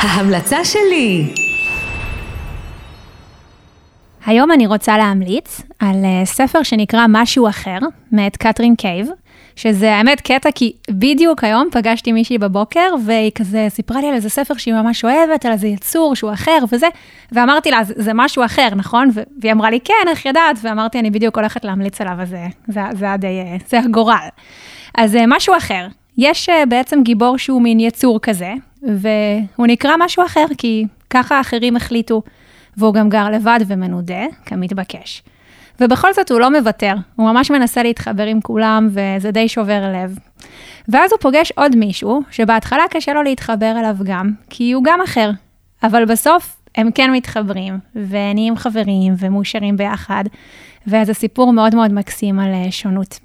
ההמלצה שלי. היום אני רוצה להמליץ על uh, ספר שנקרא משהו אחר, מאת קתרין קייב, שזה האמת קטע, כי בדיוק היום פגשתי מישהי בבוקר, והיא כזה סיפרה לי על איזה ספר שהיא ממש אוהבת, על איזה יצור שהוא אחר וזה, ואמרתי לה, זה, משהו אחר, נכון? והיא אמרה לי, כן, איך ידעת? ואמרתי, אני בדיוק הולכת להמליץ עליו, אז זה, זה, זה, די, זה הגורל. אז uh, משהו אחר, יש uh, בעצם גיבור שהוא מין יצור כזה, והוא נקרא משהו אחר, כי ככה אחרים החליטו. והוא גם גר לבד ומנודה, כמתבקש. ובכל זאת הוא לא מוותר, הוא ממש מנסה להתחבר עם כולם, וזה די שובר לב. ואז הוא פוגש עוד מישהו, שבהתחלה קשה לו להתחבר אליו גם, כי הוא גם אחר. אבל בסוף הם כן מתחברים, ונהיים חברים ומאושרים ביחד, וזה סיפור מאוד מאוד מקסים על שונות.